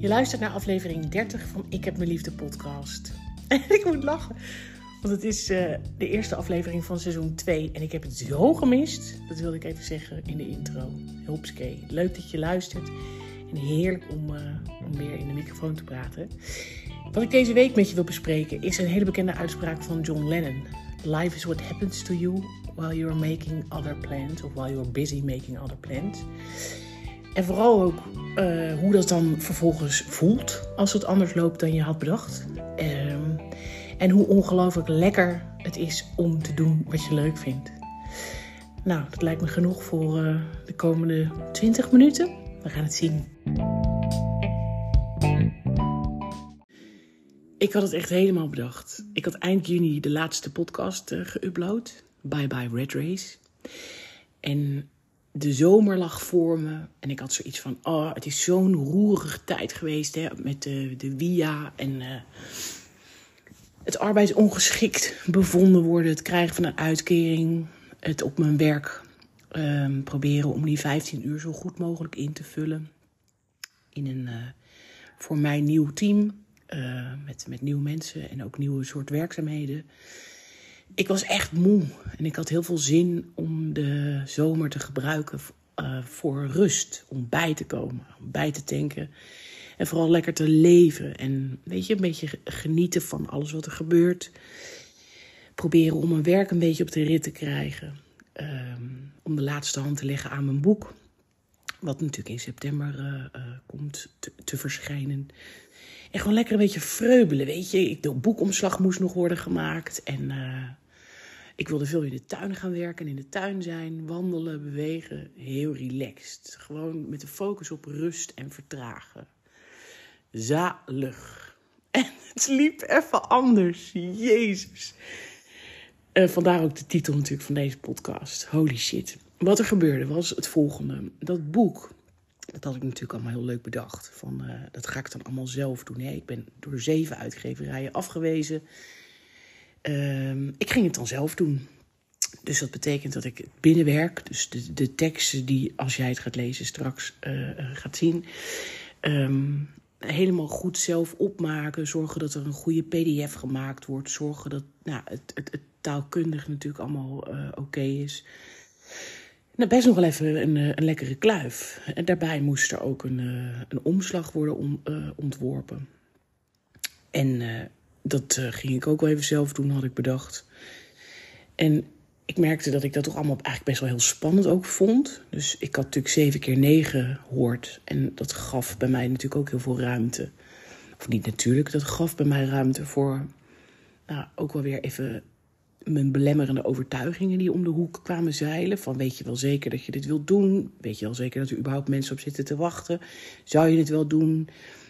Je luistert naar aflevering 30 van Ik heb mijn liefde podcast. En ik moet lachen, want het is uh, de eerste aflevering van seizoen 2 en ik heb het zo gemist. Dat wilde ik even zeggen in de intro. Hupske, leuk dat je luistert en heerlijk om, uh, om weer in de microfoon te praten. Wat ik deze week met je wil bespreken is een hele bekende uitspraak van John Lennon. Life is what happens to you while you're making other plans of while you're busy making other plans. En vooral ook uh, hoe dat dan vervolgens voelt als het anders loopt dan je had bedacht. Um, en hoe ongelooflijk lekker het is om te doen wat je leuk vindt. Nou, dat lijkt me genoeg voor uh, de komende 20 minuten. We gaan het zien. Ik had het echt helemaal bedacht. Ik had eind juni de laatste podcast uh, geüpload. Bye bye Red Race. En de zomer lag voor me. En ik had zoiets van: oh, het is zo'n roerige tijd geweest hè, met de, de WIA en uh, het arbeidsongeschikt bevonden worden, het krijgen van een uitkering, het op mijn werk um, proberen om die 15 uur zo goed mogelijk in te vullen. In een uh, voor mij nieuw team, uh, met, met nieuwe mensen en ook nieuwe soort werkzaamheden ik was echt moe en ik had heel veel zin om de zomer te gebruiken uh, voor rust. Om bij te komen, om bij te tanken. En vooral lekker te leven. En weet je, een beetje genieten van alles wat er gebeurt. Proberen om mijn werk een beetje op de rit te krijgen. Um, om de laatste hand te leggen aan mijn boek. Wat natuurlijk in september uh, uh, komt te, verschijnen. En gewoon lekker een beetje vreubelen, weet je. De boekomslag moest nog worden gemaakt. En uh, ik wilde veel in de tuin gaan werken, in de tuin zijn, wandelen, bewegen. Heel relaxed. Gewoon met de focus op rust en vertragen. Zalig. En het liep even anders. Jezus. Vandaar ook de titel natuurlijk van deze podcast. Holy shit. Wat er gebeurde was het volgende. Dat boek, dat had ik natuurlijk allemaal heel leuk bedacht. Van, uh, dat ga ik dan allemaal zelf doen. Ik ben door zeven uitgeverijen afgewezen. Uh, ik ging het dan zelf doen. Dus dat betekent dat ik binnenwerk. Dus de, de teksten die, als jij het gaat lezen, straks uh, gaat zien. Um, helemaal goed zelf opmaken. Zorgen dat er een goede PDF gemaakt wordt. Zorgen dat nou, het, het, het taalkundig natuurlijk allemaal oké is. Nou, best nog wel even een, een, lekkere kluif. En daarbij moest er ook een, uh, een omslag worden om, uh, ontworpen. En dat uh, ging ik ook wel even zelf doen, had ik bedacht. En ik merkte dat ik dat toch allemaal eigenlijk best wel heel spannend ook vond. Dus ik had natuurlijk 7 keer 9 hoort. En dat gaf bij mij natuurlijk ook heel veel ruimte. Of niet natuurlijk, dat gaf bij mij ruimte voor... Nou, ook wel weer even mijn belemmerende overtuigingen die om de hoek kwamen zeilen. Van weet je wel zeker dat je dit wilt doen? Weet je wel zeker dat er überhaupt mensen op zitten te wachten? Zou je dit wel doen?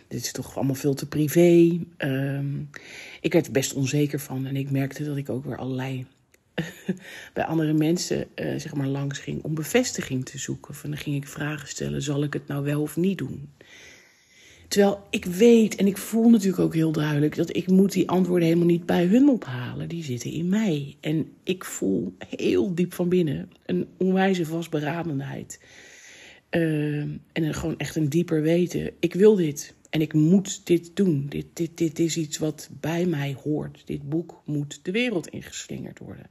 Dit is toch allemaal veel te privé. Um, ik werd er best onzeker van en ik merkte dat ik ook weer allerlei bij andere mensen uh, zeg maar langs ging om bevestiging te zoeken. Van dan ging ik vragen stellen: zal ik het nou wel of niet doen? Terwijl ik weet en ik voel natuurlijk ook heel duidelijk dat ik moet die antwoorden helemaal niet bij hun ophalen. Die zitten in mij. En ik voel heel diep van binnen een onwijze vastberadenheid. Uh, en gewoon echt een dieper weten. Ik wil dit. En ik moet dit doen. Dit, dit, dit is iets wat bij mij hoort. Dit boek moet de wereld ingeslingerd worden.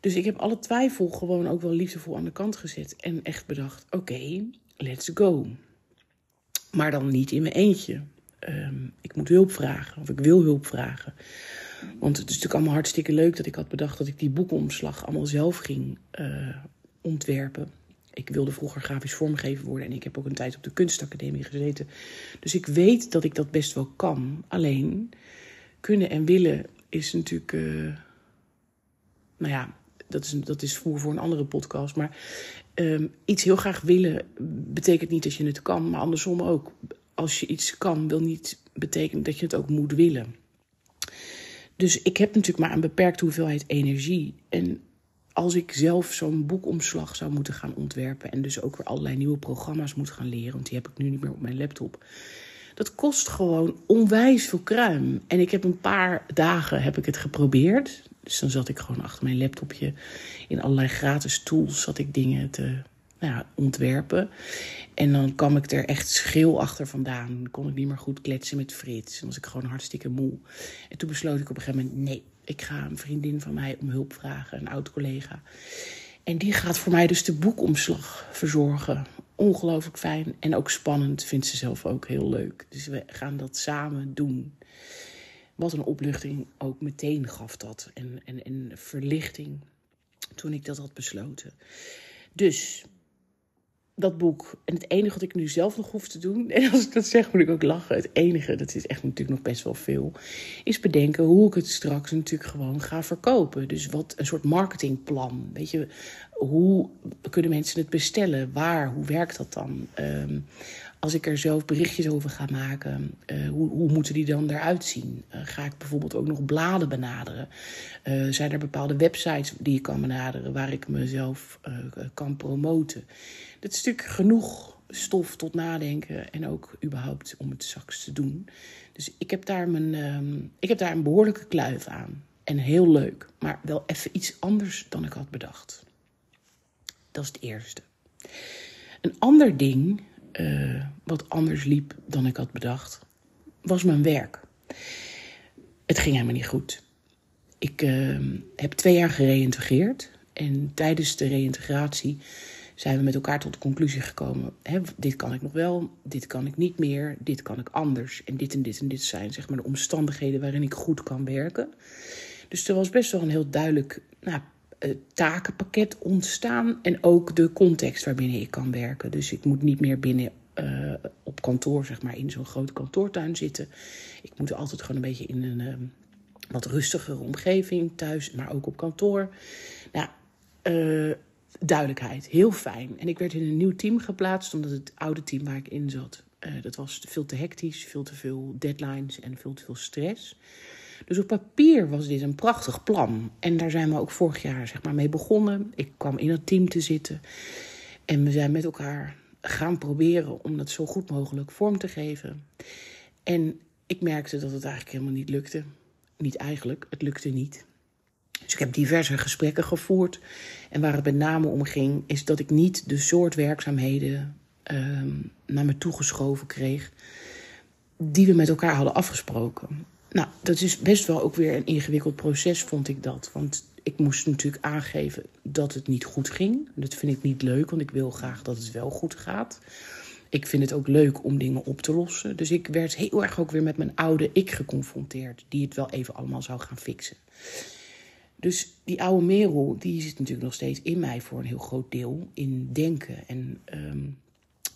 Dus ik heb alle twijfel gewoon ook wel liefdevol aan de kant gezet. En echt bedacht: oké, let's go. Maar dan niet in mijn eentje. Um, ik moet hulp vragen, of ik wil hulp vragen. Want het is natuurlijk allemaal hartstikke leuk dat ik had bedacht dat ik die boekomslag allemaal zelf ging uh, ontwerpen. Ik wilde vroeger grafisch vormgever worden en ik heb ook een tijd op de kunstacademie gezeten. Dus ik weet dat ik dat best wel kan. Alleen kunnen en willen is natuurlijk. Uh, nou ja, dat is, dat is voor, voor een andere podcast. Maar um, iets heel graag willen betekent niet dat je het kan, maar andersom ook. Als je iets kan, wil niet betekenen dat je het ook moet willen. Dus ik heb natuurlijk maar een beperkte hoeveelheid energie. En als ik zelf zo'n boekomslag zou moeten gaan ontwerpen en dus ook weer allerlei nieuwe programma's moet gaan leren, want die heb ik nu niet meer op mijn laptop. Dat kost gewoon onwijs veel kruim. En ik heb een paar dagen heb ik het geprobeerd. Dus dan zat ik gewoon achter mijn laptopje in allerlei gratis tools zat ik dingen te, nou ja, ontwerpen. En dan kwam ik er echt schil achter vandaan. Kon ik niet meer goed kletsen met Frits. Dan was ik gewoon hartstikke moe. En toen besloot ik op een gegeven moment: nee, ik ga een vriendin van mij om hulp vragen, een oud collega. En die gaat voor mij dus de boekomslag verzorgen. Ongelooflijk fijn en ook spannend, vindt ze zelf ook heel leuk. Dus we gaan dat samen doen. Wat een opluchting ook meteen gaf dat. En, en, en verlichting toen ik dat had besloten. Dus dat boek. En het enige wat ik nu zelf nog hoef te doen, en als ik dat zeg moet ik ook lachen. Het enige, dat is echt natuurlijk nog best wel veel, is bedenken hoe ik het straks natuurlijk gewoon ga verkopen. Dus wat een soort marketingplan. Weet je, hoe kunnen mensen het bestellen? Waar? Hoe werkt dat dan? Ehm, als ik er zelf berichtjes over ga maken, uh, hoe, hoe, moeten die dan eruit zien? Uh, ga ik bijvoorbeeld ook nog bladen benaderen? Uh, zijn er bepaalde websites die ik kan benaderen waar ik mezelf kan promoten? Dat is natuurlijk genoeg stof tot nadenken en ook überhaupt om het straks te doen. Dus ik heb daar, mijn, ehm, ik heb daar een behoorlijke kluif aan. En heel leuk, maar wel even iets anders dan ik had bedacht. Dat is het eerste. Een ander ding uh, wat anders liep dan ik had bedacht, was mijn werk. Het ging helemaal niet goed. Ik uh, heb twee jaar gereïntegreerd. En tijdens de reïntegratie zijn we met elkaar tot de conclusie gekomen: hè, dit kan ik nog wel, dit kan ik niet meer, dit kan ik anders. En dit en dit en dit zijn zeg maar de omstandigheden waarin ik goed kan werken. Dus er was best wel een heel duidelijk nou, eh, takenpakket ontstaan. En ook de context waarbinnen ik kan werken. Dus ik moet niet meer binnen uh, op kantoor, zeg maar, in zo'n grote kantoortuin zitten. Ik moet altijd gewoon een beetje in een uh, wat rustigere omgeving thuis, maar ook op kantoor. Nou, duidelijkheid, heel fijn. En ik werd in een nieuw team geplaatst, omdat het oude team waar ik in zat, dat was veel te hectisch, veel te veel deadlines en veel te veel stress. Dus op papier was dit een prachtig plan. En daar zijn we ook vorig jaar zeg maar, mee begonnen. Ik kwam in het team te zitten. En we zijn met elkaar gaan proberen om dat zo goed mogelijk vorm te geven. En ik merkte dat het eigenlijk helemaal niet lukte. Niet eigenlijk, het lukte niet. Dus ik heb diverse gesprekken gevoerd. En waar het met name om ging, is dat ik niet de soort werkzaamheden uh, naar me toegeschoven kreeg. die we met elkaar hadden afgesproken. Nou, dat is best wel ook weer een ingewikkeld proces, vond ik dat. Want ik moest natuurlijk aangeven dat het niet goed ging. Dat vind ik niet leuk, want ik wil graag dat het wel goed gaat. Ik vind het ook leuk om dingen op te lossen. Dus ik werd heel erg ook weer met mijn oude ik geconfronteerd, die het wel even allemaal zou gaan fixen. Dus die oude Merel, die zit natuurlijk nog steeds in mij voor een heel groot deel. In denken en um,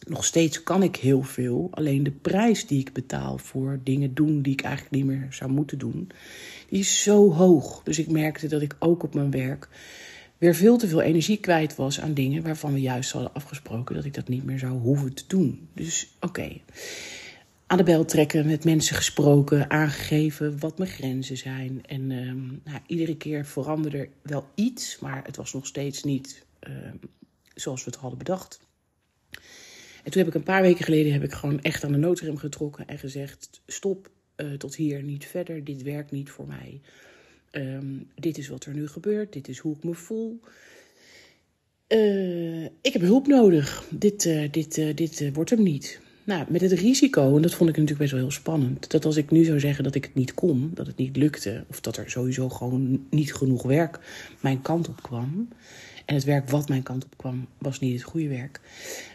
nog steeds kan ik heel veel. Alleen de prijs die ik betaal voor dingen doen die ik eigenlijk niet meer zou moeten doen, die is zo hoog. Dus ik merkte dat ik ook op mijn werk weer veel te veel energie kwijt was aan dingen waarvan we juist hadden afgesproken dat ik dat niet meer zou hoeven te doen. Dus oké. Aan de bel trekken, met mensen gesproken, aangegeven wat mijn grenzen zijn. En um, nou, iedere keer veranderde wel iets, maar het was nog steeds niet um, zoals we het hadden bedacht. En toen heb ik een paar weken geleden heb ik gewoon echt aan de noodrem getrokken en gezegd: stop uh, tot hier, niet verder. Dit werkt niet voor mij. Um, dit is wat er nu gebeurt. Dit is hoe ik me voel. Uh, ik heb hulp nodig. Dit, uh, dit, dit wordt hem niet. Nou, met het risico, en dat vond ik natuurlijk best wel heel spannend, dat als ik nu zou zeggen dat ik het niet kon, dat het niet lukte, of dat er sowieso gewoon niet genoeg werk mijn kant op kwam, en het werk wat mijn kant op kwam, was niet het goede werk,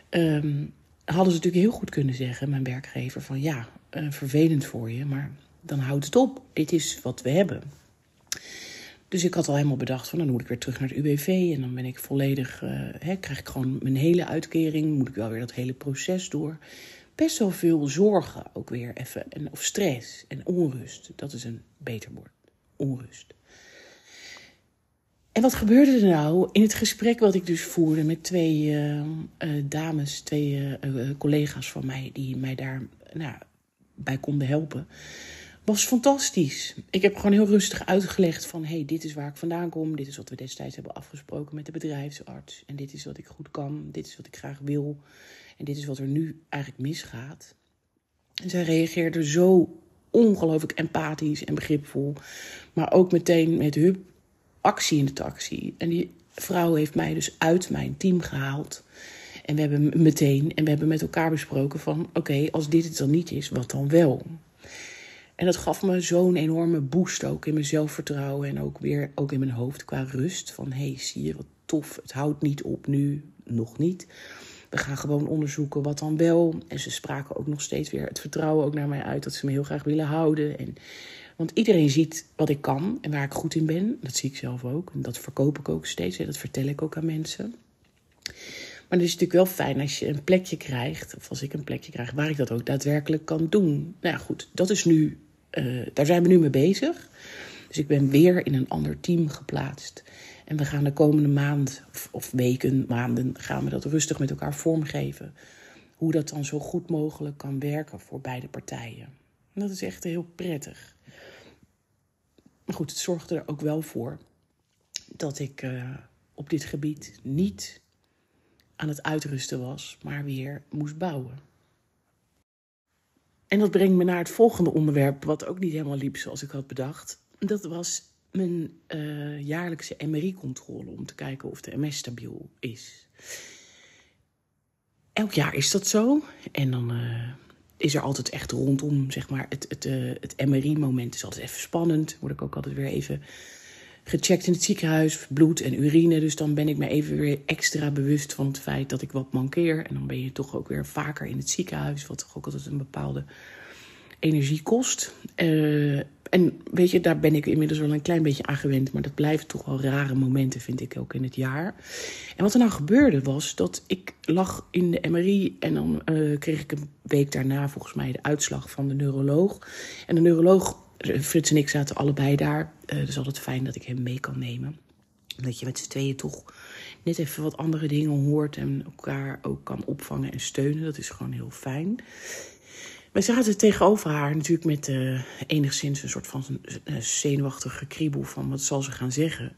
um, hadden ze natuurlijk heel goed kunnen zeggen, mijn werkgever, van ja, uh, vervelend voor je, maar dan houdt het op. Dit is wat we hebben. Dus ik had al helemaal bedacht van dan moet ik weer terug naar het UWV en dan ben ik volledig, hè, krijg ik gewoon mijn hele uitkering, moet ik wel weer dat hele proces door. Best wel veel zorgen ook weer even, en, of stress en onrust. Dat is een beter woord, onrust. En wat gebeurde er nou in het gesprek wat ik dus voerde met twee uh, uh, dames, twee uh, collega's van mij, die mij daar nou, bij konden helpen? Was fantastisch. Ik heb gewoon heel rustig uitgelegd van, hey, dit is waar ik vandaan kom, dit is wat we destijds hebben afgesproken met de bedrijfsarts, en dit is wat ik goed kan, dit is wat ik graag wil, en dit is wat er nu eigenlijk misgaat. En zij reageerde zo ongelooflijk empathisch en begripvol, maar ook meteen met hup, actie in de taxi. En die vrouw heeft mij dus uit mijn team gehaald. En we hebben meteen, en we hebben met elkaar besproken van, oké, als dit het dan niet is, wat dan wel? En dat gaf me zo'n enorme boost ook in mijn zelfvertrouwen en ook weer ook in mijn hoofd qua rust. Van hé, hey, zie je wat tof, het houdt niet op nu, nog niet. We gaan gewoon onderzoeken wat dan wel. En ze spraken ook nog steeds weer het vertrouwen ook naar mij uit dat ze me heel graag willen houden. En, want iedereen ziet wat ik kan en waar ik goed in ben. Dat zie ik zelf ook. En dat verkoop ik ook steeds. En dat vertel ik ook aan mensen. Maar het is natuurlijk wel fijn als je een plekje krijgt, of als ik een plekje krijg, waar ik dat ook daadwerkelijk kan doen. Nou ja, goed, dat is nu, uh, daar zijn we nu mee bezig. Dus ik ben weer in een ander team geplaatst. En we gaan de komende maand, of, of weken, maanden, gaan we dat rustig met elkaar vormgeven. Hoe dat dan zo goed mogelijk kan werken voor beide partijen. En dat is echt heel prettig. Maar goed, het zorgde er ook wel voor dat ik uh, op dit gebied niet aan het uitrusten was, maar weer moest bouwen. En dat brengt me naar het volgende onderwerp, wat ook niet helemaal liep zoals ik had bedacht. Dat was mijn uh, jaarlijkse MRI-controle om te kijken of de MS stabiel is. Elk jaar is dat zo. En dan uh, is er altijd echt rondom, zeg maar, het, het, uh, het MRI-moment is altijd even spannend. Word ik ook altijd weer even gecheckt in het ziekenhuis, bloed en urine. Dus dan ben ik me even weer extra bewust van het feit dat ik wat mankeer. En dan ben je toch ook weer vaker in het ziekenhuis, wat toch ook altijd een bepaalde energie kost. Uh, en weet je, daar ben ik inmiddels wel een klein beetje aan gewend. Maar dat blijven toch wel rare momenten, vind ik ook in het jaar. En wat er nou gebeurde was dat ik lag in de MRI. En dan uh, kreeg ik een week daarna volgens mij de uitslag van de neuroloog. En de neuroloog, Frits en ik zaten allebei daar. Dus altijd fijn dat ik hem mee kan nemen. Dat je met z'n tweeën toch net even wat andere dingen hoort. En elkaar ook kan opvangen en steunen. Dat is gewoon heel fijn. We zaten tegenover haar natuurlijk met uh, enigszins een soort van uh, zenuwachtig gekriebel van wat zal ze gaan zeggen.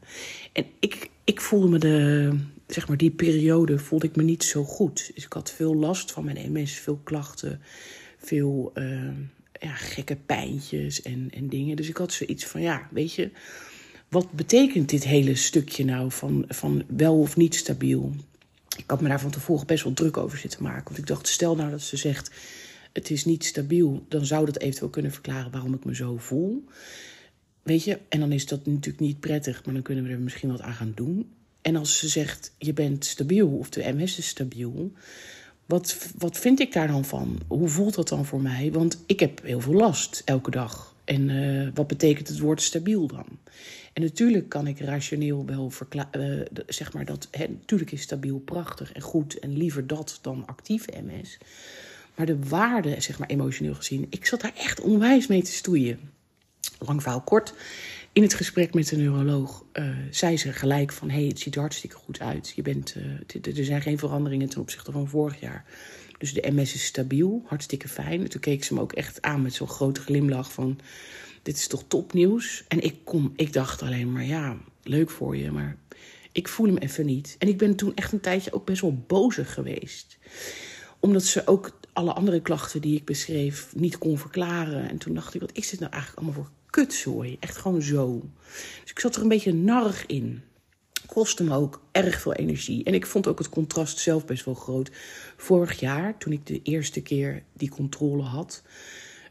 En ik, ik voelde me de, zeg maar die periode voelde ik me niet zo goed. Dus ik had veel last van mijn MS, veel klachten, veel uh, ja, gekke pijntjes en, en dingen. Dus ik had zoiets van, ja, weet je, wat betekent dit hele stukje nou van, van wel of niet stabiel? Ik had me daar van tevoren best wel druk over zitten maken. Want ik dacht, stel nou dat ze zegt het is niet stabiel, dan zou dat eventueel kunnen verklaren waarom ik me zo voel. Weet je, en dan is dat natuurlijk niet prettig, maar dan kunnen we er misschien wat aan gaan doen. En als ze zegt, je bent stabiel of de MS is stabiel, wat, wat vind ik daar dan van? Hoe voelt dat dan voor mij? Want ik heb heel veel last elke dag. En uh, wat betekent het woord stabiel dan? En natuurlijk kan ik rationeel wel verklaren, uh, zeg maar dat, natuurlijk is stabiel prachtig en goed en liever dat dan actieve MS. Maar de waarde, zeg maar emotioneel gezien, ik zat daar echt onwijs mee te stoeien. Lang verhaal kort. In het gesprek met de neuroloog uh, zei ze gelijk van... hey, het ziet er hartstikke goed uit. Je bent, uh, er zijn geen veranderingen ten opzichte van vorig jaar. Dus de MS is stabiel, hartstikke fijn. En toen keek ze me ook echt aan met zo'n grote glimlach van... dit is toch topnieuws? En ik, kom, ik dacht alleen maar, ja, leuk voor je, maar ik voel hem even niet. En ik ben toen echt een tijdje ook best wel bozig geweest omdat ze ook alle andere klachten die ik beschreef niet kon verklaren. En toen dacht ik, wat is dit nou eigenlijk allemaal voor kutzooi? Echt gewoon zo. Dus ik zat er een beetje narig in. Kostte me ook erg veel energie. En ik vond ook het contrast zelf best wel groot. Vorig jaar, toen ik de eerste keer die controle had...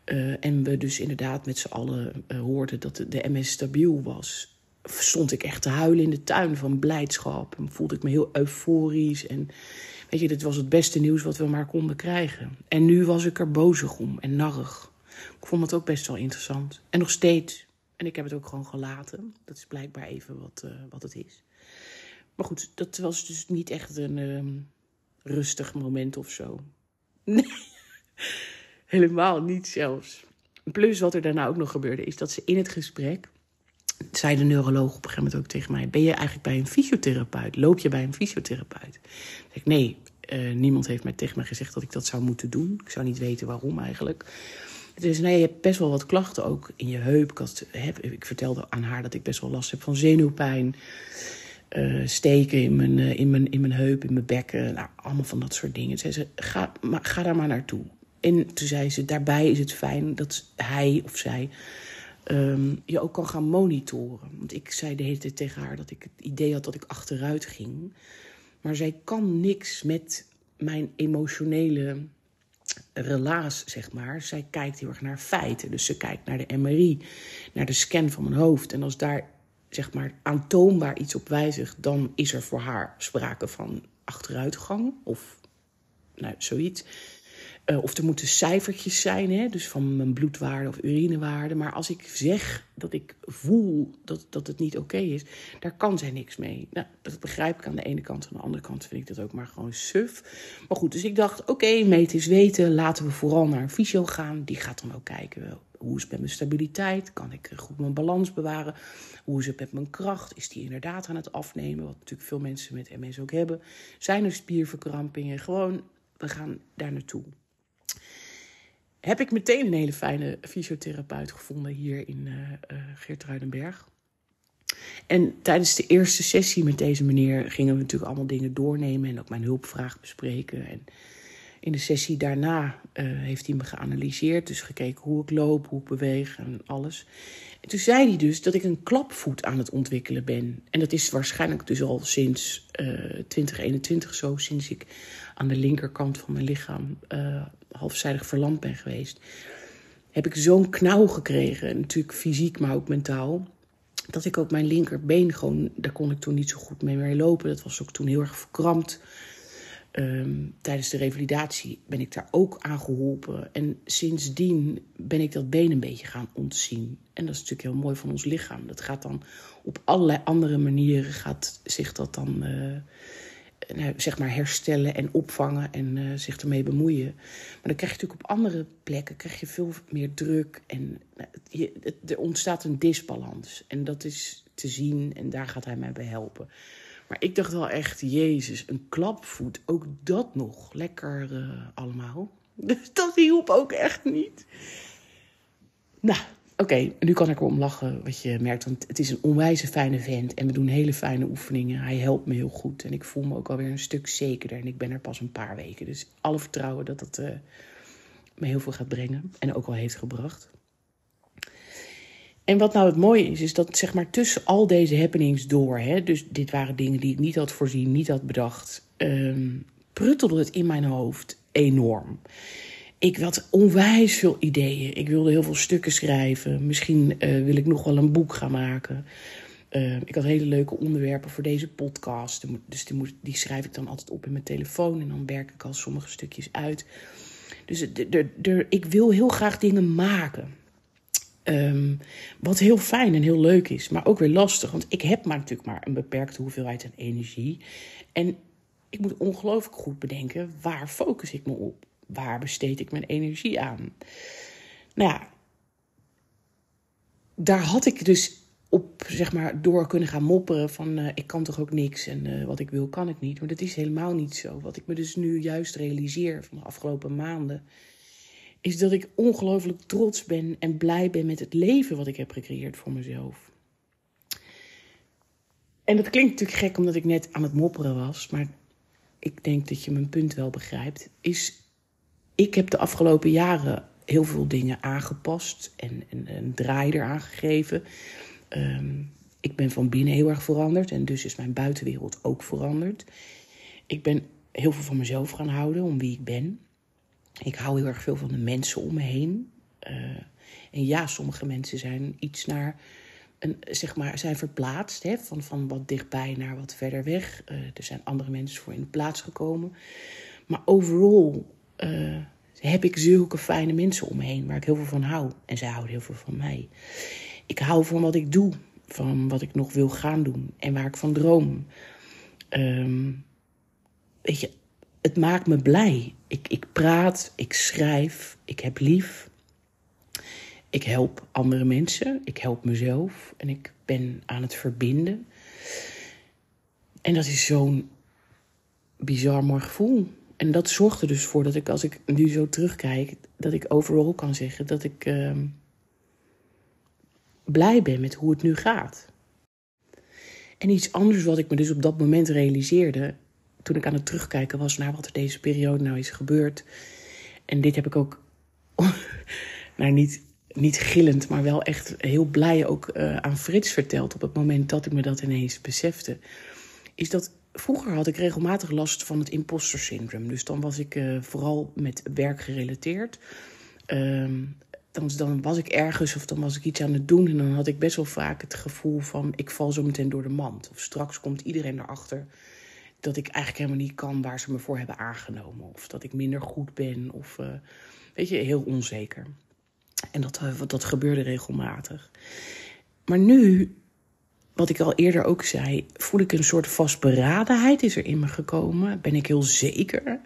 Uh, en we dus inderdaad met z'n allen uh, hoorden dat de, de MS stabiel was... stond ik echt te huilen in de tuin van blijdschap. En voelde ik me heel euforisch en Weet je, dit was het beste nieuws wat we maar konden krijgen. En nu was ik er bozig om en narrig. Ik vond het ook best wel interessant. En nog steeds. En ik heb het ook gewoon gelaten. Dat is blijkbaar even wat, uh, wat het is. Maar goed, dat was dus niet echt een um, rustig moment of zo. Nee, helemaal niet zelfs. Plus wat er daarna ook nog gebeurde, is dat ze in het gesprek zei de neuroloog op een gegeven moment ook tegen mij: Ben je eigenlijk bij een fysiotherapeut? Loop je bij een fysiotherapeut? Ik Nee, uh, niemand heeft mij tegen mij gezegd dat ik dat zou moeten doen. Ik zou niet weten waarom eigenlijk. Dus nee, je hebt best wel wat klachten ook in je heup. Ik, heb, ik vertelde aan haar dat ik best wel last heb van zenuwpijn. Uh, steken in mijn, uh, in, mijn, in mijn heup, in mijn bekken. Nou, allemaal van dat soort dingen. Zei ze, ga, ga daar maar naartoe. En toen zei ze, daarbij is het fijn dat hij of zij um, je ook kan gaan monitoren. Want ik zei de hele tijd tegen haar dat ik het idee had dat ik achteruit ging. Maar zij kan niks met mijn emotionele relaas, zeg maar. Zij kijkt heel erg naar feiten. Dus ze kijkt naar de MRI, naar de scan van mijn hoofd. En als daar zeg maar aantoonbaar iets op wijzigt, dan is er voor haar sprake van achteruitgang of nou, zoiets. Uh, of er moeten cijfertjes zijn, hè, dus van mijn bloedwaarde of urinewaarde. Maar als ik zeg dat ik voel dat, dat het niet oké is, daar kan zij niks mee. Nou, dat begrijp ik aan de ene kant. Aan de andere kant vind ik dat ook maar gewoon suf. Maar goed, dus ik dacht, oké, okay, meten is weten. Laten we vooral naar een fysio gaan. Die gaat dan ook kijken, hoe is het met mijn stabiliteit? Kan ik goed mijn balans bewaren? Hoe is het met mijn kracht? Is die inderdaad aan het afnemen? Wat natuurlijk veel mensen met MS ook hebben. Zijn er spierverkrampingen? Gewoon, we gaan daar naartoe heb ik meteen een hele fijne fysiotherapeut gevonden hier in uh, uh, Geertruidenberg. En tijdens de eerste sessie met deze meneer gingen we natuurlijk allemaal dingen doornemen en ook mijn hulpvraag bespreken. En in de sessie daarna uh, heeft hij me geanalyseerd, dus gekeken hoe ik loop, hoe ik beweeg en alles. En toen zei hij dus dat ik een klapvoet aan het ontwikkelen ben. En dat is waarschijnlijk dus al sinds uh, 2021 zo, sinds ik aan de linkerkant van mijn lichaam uh, halfzijdig verlamd ben geweest. Heb ik zo'n knauw gekregen, natuurlijk fysiek, maar ook mentaal. Dat ik ook mijn linkerbeen gewoon, daar kon ik toen niet zo goed mee meer lopen. Dat was ook toen heel erg verkrampt. Um, tijdens de revalidatie ben ik daar ook aan geholpen. En sindsdien ben ik dat been een beetje gaan ontzien. En dat is natuurlijk heel mooi van ons lichaam. Dat gaat dan op allerlei andere manieren gaat zich dat dan nou, zeg maar herstellen en opvangen en uh, zich ermee bemoeien. Maar dan krijg je natuurlijk op andere plekken krijg je veel meer druk en uh, je, er ontstaat een disbalans. En dat is te zien en daar gaat hij mij bij helpen. Maar ik dacht wel echt, Jezus, een klapvoet, ook dat nog. Lekker uh, allemaal. Dus dat hielp ook echt niet. Nou, okay, nu kan ik erom lachen, wat je merkt. Want het is een onwijze fijne vent en we doen hele fijne oefeningen. Hij helpt me heel goed en ik voel me ook alweer een stuk zekerder. En ik ben er pas een paar weken. Dus alle vertrouwen dat dat uh, me heel veel gaat brengen en ook al heeft gebracht. En wat nou het mooie is, is dat zeg maar tussen al deze happenings door, hè, dus dit waren dingen die ik niet had voorzien, niet had bedacht, um, pruttelde het in mijn hoofd enorm. Ik had onwijs veel ideeën. Ik wilde heel veel stukken schrijven. Misschien uh, wil ik nog wel een boek gaan maken. Uh, ik had hele leuke onderwerpen voor deze podcast. Dus die, moet, die schrijf ik dan altijd op in mijn telefoon. En dan werk ik al sommige stukjes uit. Dus ik wil heel graag dingen maken. Um, wat heel fijn en heel leuk is, maar ook weer lastig. Want ik heb maar natuurlijk maar een beperkte hoeveelheid aan energie. En ik moet ongelooflijk goed bedenken, waar focus ik me op? Waar besteed ik mijn energie aan? Nou ja, daar had ik dus op, zeg maar, door kunnen gaan mopperen van uh, ik kan toch ook niks en uh, wat ik wil kan ik niet. Maar dat is helemaal niet zo. Wat ik me dus nu juist realiseer van de afgelopen maanden is dat ik ongelooflijk trots ben en blij ben met het leven wat ik heb gecreëerd voor mezelf. En dat klinkt natuurlijk gek omdat ik net aan het mopperen was, maar ik denk dat je mijn punt wel begrijpt. Is, ik heb de afgelopen jaren heel veel dingen aangepast en, en een draai eraan gegeven. Um, ik ben van binnen heel erg veranderd en dus is mijn buitenwereld ook veranderd. Ik ben heel veel van mezelf gaan houden, om wie ik ben. Ik hou heel erg veel van de mensen om me heen. Uh, en ja, sommige mensen zijn iets naar. Een, zeg maar, zijn verplaatst hè, van, van wat dichtbij naar wat verder weg. Uh, er zijn andere mensen voor in de plaats gekomen. Maar overal uh, heb ik zulke fijne mensen om me heen waar ik heel veel van hou. En zij houden heel veel van mij. Ik hou van wat ik doe, van wat ik nog wil gaan doen en waar ik van droom. Um, weet je, het maakt me blij. Ik, ik praat, ik schrijf, ik heb lief. Ik help andere mensen, ik help mezelf en ik ben aan het verbinden. En dat is zo'n bizar mooi gevoel. En dat zorgt er dus voor dat ik, als ik nu zo terugkijk, dat ik overal kan zeggen dat ik uh, blij ben met hoe het nu gaat. En iets anders wat ik me dus op dat moment realiseerde, toen ik aan het terugkijken was naar wat er deze periode nou is gebeurd. En dit heb ik ook, nou niet, niet gillend, maar wel echt heel blij ook uh, aan Frits verteld op het moment dat ik me dat ineens besefte. Is dat vroeger had ik regelmatig last van het imposter syndrome. Dus dan was ik uh, vooral met werk gerelateerd. Ehm, dan, dan was ik ergens of dan was ik iets aan het doen. En dan had ik best wel vaak het gevoel van ik val zo meteen door de mand. Of straks komt iedereen erachter dat ik eigenlijk helemaal niet kan waar ze me voor hebben aangenomen. Of dat ik minder goed ben. Of uh, weet je, heel onzeker. En dat, uh, dat gebeurde regelmatig. Maar nu, wat ik al eerder ook zei, voel ik een soort vastberadenheid is er in me gekomen. Ben ik heel zeker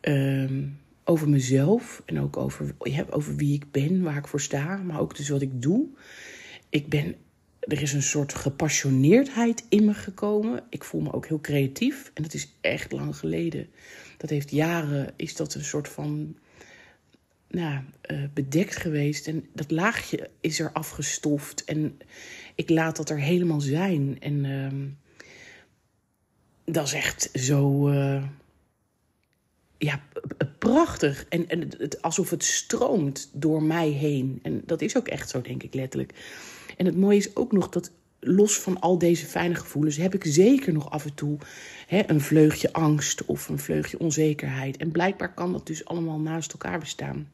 um, over mezelf en ook over, ja, over wie ik ben, waar ik voor sta, maar ook dus wat ik doe. Ik ben er is een soort gepassioneerdheid in me gekomen. Ik voel me ook heel creatief. En dat is echt lang geleden. Dat heeft jaren, is dat een soort van nou, uh, bedekt geweest. En dat laagje is er afgestoft. En ik laat dat er helemaal zijn. En uh, dat is echt zo. Uh, ja, prachtig. En, en het, alsof het stroomt door mij heen. En dat is ook echt zo, denk ik letterlijk. En het mooie is ook nog dat los van al deze fijne gevoelens heb ik zeker nog af en toe hè, een vleugje angst of een vleugje onzekerheid. En blijkbaar kan dat dus allemaal naast elkaar bestaan.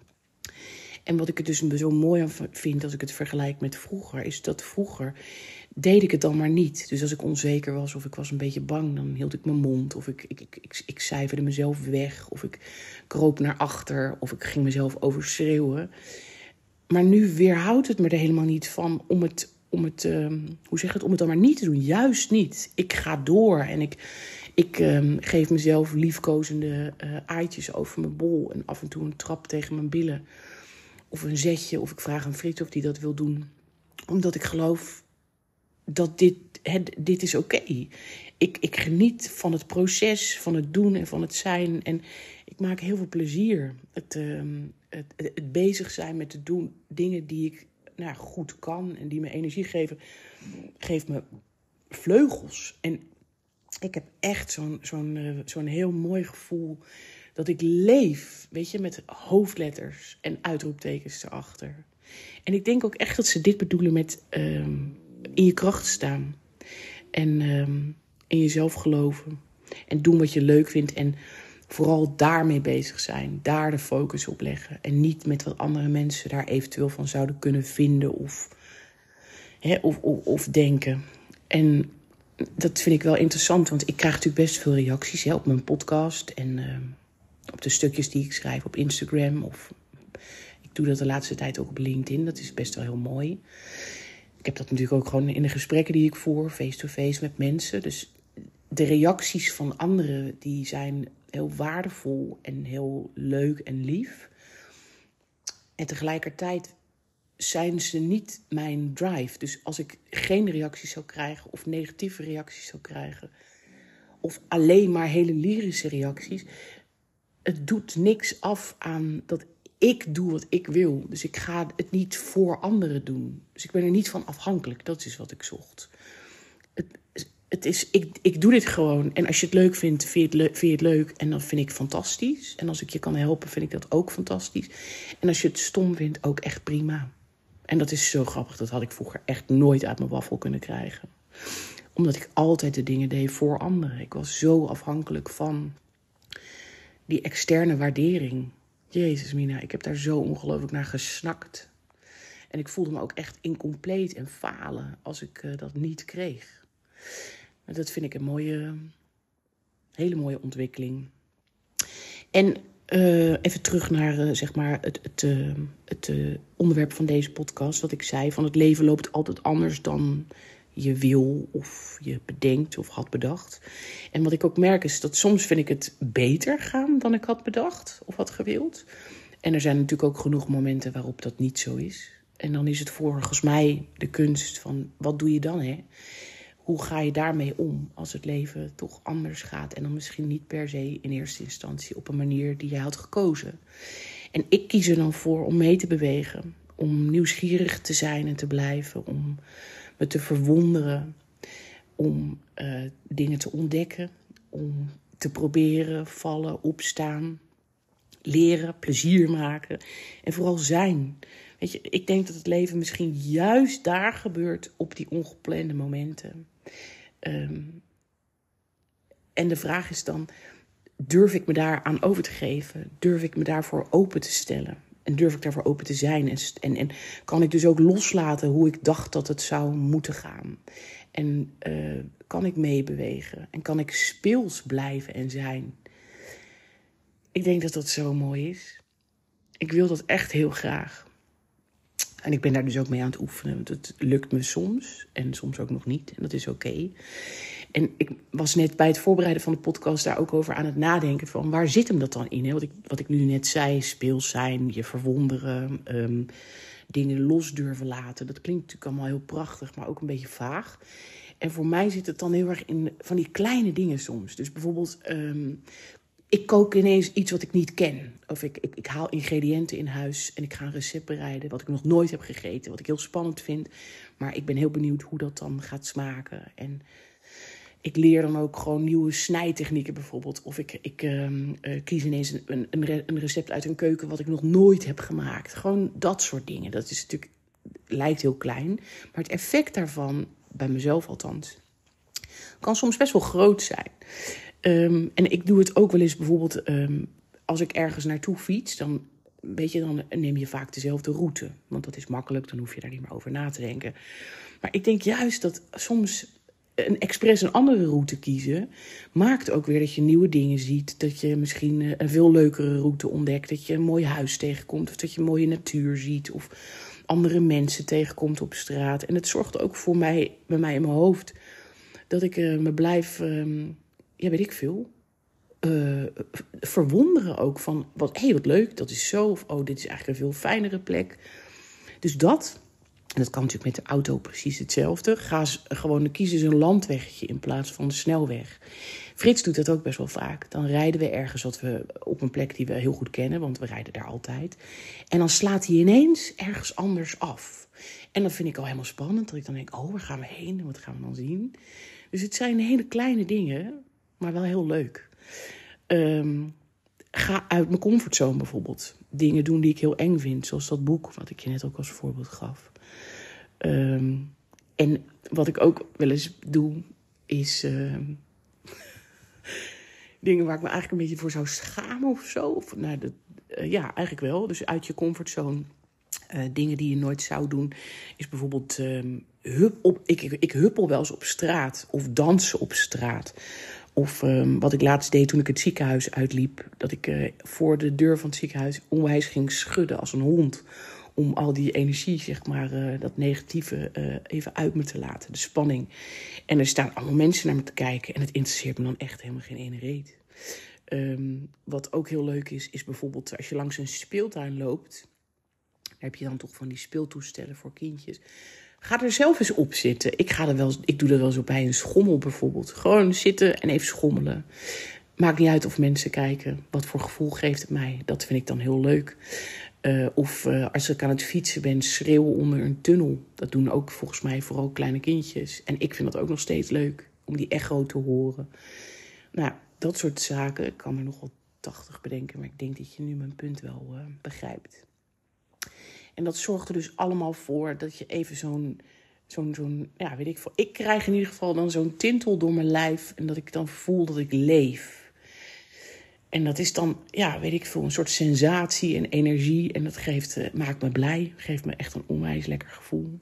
En wat ik er dus zo mooi aan vind als ik het vergelijk met vroeger, is dat vroeger deed ik het dan maar niet. Dus als ik onzeker was of ik was een beetje bang, dan hield ik mijn mond. Of ik, ik, ik, ik, cijferde mezelf weg. Of ik kroop naar achter. Of ik ging mezelf overschreeuwen. Maar nu weerhoudt het me er helemaal niet van om het, om het, uh, hoe zeg het, om het dan maar niet te doen. Juist niet. Ik ga door en ik, ik uh, geef mezelf liefkozende uh, aaitjes over mijn bol. En af en toe een trap tegen mijn billen. Of een zetje. Of ik vraag aan Frits of die dat wil doen. Omdat ik geloof dat dit, het, dit is oké. Ik, ik geniet van het proces, van het doen en van het zijn. En ik maak heel veel plezier. Het, uh, het, het, bezig zijn met te doen dingen die ik nou, goed kan en die me energie geven, geeft me vleugels. En ik heb echt zo'n zo'n uh, zo'n heel mooi gevoel dat ik leef, weet je, met hoofdletters en uitroeptekens erachter. En ik denk ook echt dat ze dit bedoelen met um, in je kracht staan. En um, in jezelf geloven. En doen wat je leuk vindt. En vooral daarmee bezig zijn. Daar de focus op leggen. En niet met wat andere mensen daar eventueel van zouden kunnen vinden of, hè, of, of, denken. En dat vind ik wel interessant, want ik krijg natuurlijk best veel reacties op mijn podcast en uh, op de stukjes die ik schrijf op Instagram. Of ik doe dat de laatste tijd ook op LinkedIn. Dat is best wel heel mooi. Ik heb dat natuurlijk ook gewoon in de gesprekken die ik voer, face-to-face -face met mensen. Dus de reacties van anderen die zijn heel waardevol en heel leuk en lief. En tegelijkertijd zijn ze niet mijn drive. Dus als ik geen reacties zou krijgen of negatieve reacties zou krijgen, of alleen maar hele lyrische reacties, het doet niks af aan dat ik doe wat ik wil. Dus ik ga het niet voor anderen doen. Dus ik ben er niet van afhankelijk. Dat is wat ik zocht. Het, het is, ik, ik doe dit gewoon. En als je het leuk vindt, vind je het, leuk. En dan vind ik fantastisch. En als ik je kan helpen, vind ik dat ook fantastisch. En als je het stom vindt, ook echt prima. En dat is zo grappig. Dat had ik vroeger echt nooit uit mijn waffel kunnen krijgen. Omdat ik altijd de dingen deed voor anderen. Ik was zo afhankelijk van die externe waardering. Jezus, Mina, ik heb daar zo ongelooflijk naar gesnakt. En ik voelde me ook echt incompleet en falen als ik uh, dat niet kreeg. Dat vind ik een mooie, hele mooie ontwikkeling. En uh, even terug naar uh, zeg maar het, het, het onderwerp van deze podcast. Wat ik zei: van het leven loopt altijd anders dan je wil of je bedenkt of had bedacht. En wat ik ook merk is dat soms vind ik het beter gaan dan ik had bedacht of had gewild. En er zijn natuurlijk ook genoeg momenten waarop dat niet zo is. En dan is het volgens mij de kunst van wat doe je dan hè? Hoe ga je daarmee om als het leven toch anders gaat en dan misschien niet per se in eerste instantie op een manier die jij had gekozen. En ik kies er dan voor om mee te bewegen, om nieuwsgierig te zijn en te blijven, om me te verwonderen, om uh, dingen te ontdekken, om te proberen, vallen, opstaan, leren, plezier maken en vooral zijn. Weet je, ik denk dat het leven misschien juist daar gebeurt op die ongeplande momenten. Um, en de vraag is dan, durf ik me daar aan over te geven? Durf ik me daarvoor open te stellen? En durf ik daarvoor open te zijn? En, en, en kan ik dus ook loslaten hoe ik dacht dat het zou moeten gaan? En uh, kan ik meebewegen? En kan ik speels blijven en zijn? Ik denk dat dat zo mooi is. Ik wil dat echt heel graag. En ik ben daar dus ook mee aan het oefenen. Want het lukt me soms en soms ook nog niet. En dat is oké. En ik was net bij het voorbereiden van de podcast daar ook over aan het nadenken van waar zit hem dat dan in? Wat, ik, nu net zei, speels zijn, je verwonderen, um, dingen los durven laten. Dat klinkt natuurlijk allemaal heel prachtig, maar ook een beetje vaag. En voor mij zit het dan heel erg in van die kleine dingen soms. Dus bijvoorbeeld, um, ik kook ineens iets wat ik niet ken. Of ik, ik, ik, haal ingrediënten in huis en ik ga een recept bereiden wat ik nog nooit heb gegeten. Wat ik heel spannend vind. Maar ik ben heel benieuwd hoe dat dan gaat smaken. En ik leer dan ook gewoon nieuwe snijtechnieken bijvoorbeeld. Of ik, ik uh, kies ineens een, een, een, recept uit een keuken wat ik nog nooit heb gemaakt. Gewoon dat soort dingen. Dat is natuurlijk, lijkt heel klein. Maar het effect daarvan, bij mezelf althans, kan soms best wel groot zijn. Um, en ik doe het ook wel eens bijvoorbeeld um, als ik ergens naartoe fiets. Dan, weet je, dan neem je vaak dezelfde route. Want dat is makkelijk, dan hoef je daar niet meer over na te denken. Maar ik denk juist dat soms een expres een andere route kiezen, maakt ook weer dat je nieuwe dingen ziet. Dat je misschien eh, een veel leukere route ontdekt. Dat je een mooi huis tegenkomt. Of dat je mooie natuur ziet. Of andere mensen tegenkomt op straat. En het zorgt ook voor mij, bij mij in mijn hoofd, dat ik uh, me blijf, uh, ja, weet ik veel. Uh, verwonderen ook van, wat, hé, hey, wat leuk, dat is zo. Of, oh, dit is eigenlijk een veel fijnere plek. Dus dat, en dat kan natuurlijk met de auto precies hetzelfde. Ga gewoon, kiezen ze een landweggetje in plaats van de snelweg. Frits doet dat ook best wel vaak. Dan rijden we ergens wat we, op een plek die we heel goed kennen, want we rijden daar altijd. En dan slaat hij ineens ergens anders af. En dat vind ik al helemaal spannend. Dat ik dan denk, oh, waar gaan we heen? En wat gaan we dan zien? Dus het zijn hele kleine dingen, maar wel heel leuk. Um, ga uit mijn comfortzone bijvoorbeeld. Dingen doen die ik heel eng vind, zoals dat boek wat ik je net ook als voorbeeld gaf. Um, en wat ik ook wel eens doe, is uh, dingen waar ik me eigenlijk een beetje voor zou schamen of zo. Of, nou, dat, uh, ja, eigenlijk wel. Dus uit je comfortzone. Uh, dingen die je nooit zou doen, is bijvoorbeeld um, hup op, ik, ik, ik huppel wel eens op straat of dansen op straat. Of um, wat ik laatst deed toen ik het ziekenhuis uitliep, dat ik uh, voor de deur van het ziekenhuis onwijs ging schudden als een hond om al die energie, zeg maar, uh, dat negatieve uh, even uit me te laten, de spanning. En er staan allemaal mensen naar me te kijken en het interesseert me dan echt helemaal geen ene reet. Um, wat ook heel leuk is, is bijvoorbeeld als je langs een speeltuin loopt, heb je dan toch van die speeltoestellen voor kindjes. Ga er zelf eens op zitten. Ik, ga er wel, ik doe er wel zo bij een schommel bijvoorbeeld. Gewoon zitten en even schommelen. Maakt niet uit of mensen kijken. Wat voor gevoel geeft het mij? Dat vind ik dan heel leuk. Uh, of uh, als ik aan het fietsen ben, schreeuwen onder een tunnel. Dat doen ook volgens mij vooral kleine kindjes. En ik vind dat ook nog steeds leuk om die echo te horen. Nou, dat soort zaken. Ik kan er nog wel 80 bedenken, maar ik denk dat je nu mijn punt wel uh, begrijpt. En dat zorgt er dus allemaal voor dat je even zo'n, zo'n, zo'n, ja, weet ik veel. Ik krijg in ieder geval dan zo'n tintel door mijn lijf en dat ik dan voel dat ik leef. En dat is dan, ja, weet ik veel, een soort sensatie en energie. En dat geeft, uh, maakt me blij, geeft me echt een onwijs lekker gevoel.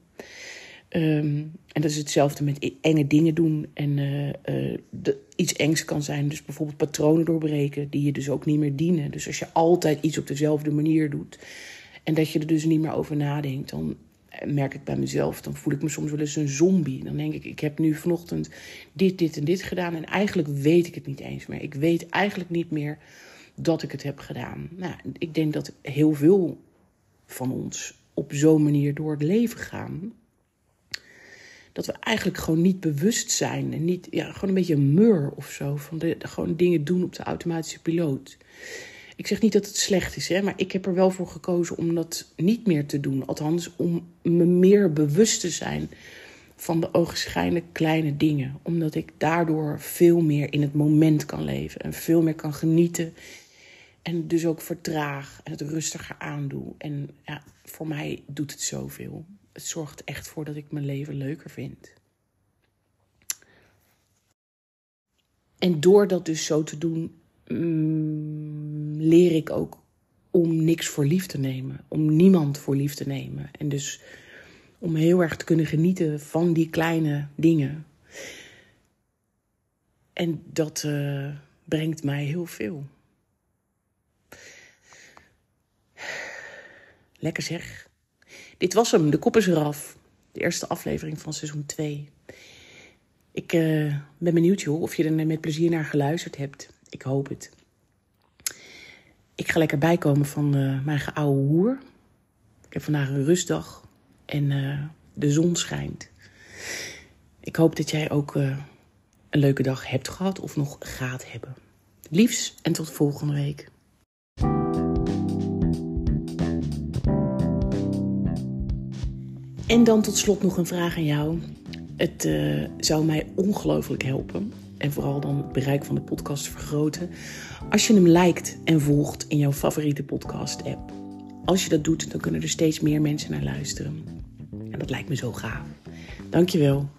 Um, en dat is hetzelfde met enge dingen doen. En uh, de, iets engs kan zijn, dus bijvoorbeeld patronen doorbreken, die je dus ook niet meer dienen. Dus als je altijd iets op dezelfde manier doet en dat je er dus niet meer over nadenkt, dan merk ik bij mezelf, dan voel ik me soms wel eens een zombie. Dan denk ik, ik heb nu vanochtend dit, dit en dit gedaan. En eigenlijk weet ik het niet eens meer. Ik weet eigenlijk niet meer dat ik het heb gedaan. Nou, ik denk dat heel veel van ons op zo'n manier door het leven gaan. Dat we eigenlijk gewoon niet bewust zijn. En niet, ja, gewoon een beetje een mur of zo. Van de, gewoon dingen doen op de automatische piloot. Ik zeg niet dat het slecht is, hè, maar ik heb er wel voor gekozen om dat niet meer te doen. Althans, om me meer bewust te zijn van de ogenschijnlijk kleine dingen. Omdat ik daardoor veel meer in het moment kan leven en veel meer kan genieten. En dus ook vertraag en het rustiger aandoe. En ja, voor mij doet het zoveel. Het zorgt echt voor dat ik mijn leven leuker vind. En door dat dus zo te doen, mm, leer ik ook om niks voor lief te nemen. Om niemand voor lief te nemen. En dus om heel erg te kunnen genieten van die kleine dingen. En dat uh, brengt mij heel veel. Lekker zeg. Dit was hem, de kop is eraf. De eerste aflevering van seizoen 2. Ik uh, ben benieuwd joh, of je er met plezier naar geluisterd hebt. Ik hoop het. Ik ga lekker bijkomen van uh, mijn geouwe hoer. Ik heb vandaag een rustdag en uh, de zon schijnt. Ik hoop dat jij ook een leuke dag hebt gehad of nog gaat hebben. Liefs en tot volgende week. En dan tot slot nog een vraag aan jou. Het zou mij ongelooflijk helpen. En vooral dan het bereik van de podcast vergroten. Als je hem liked en volgt in jouw favoriete podcast-app. Als je dat doet, dan kunnen er steeds meer mensen naar luisteren. En dat lijkt me zo gaaf. Dankjewel.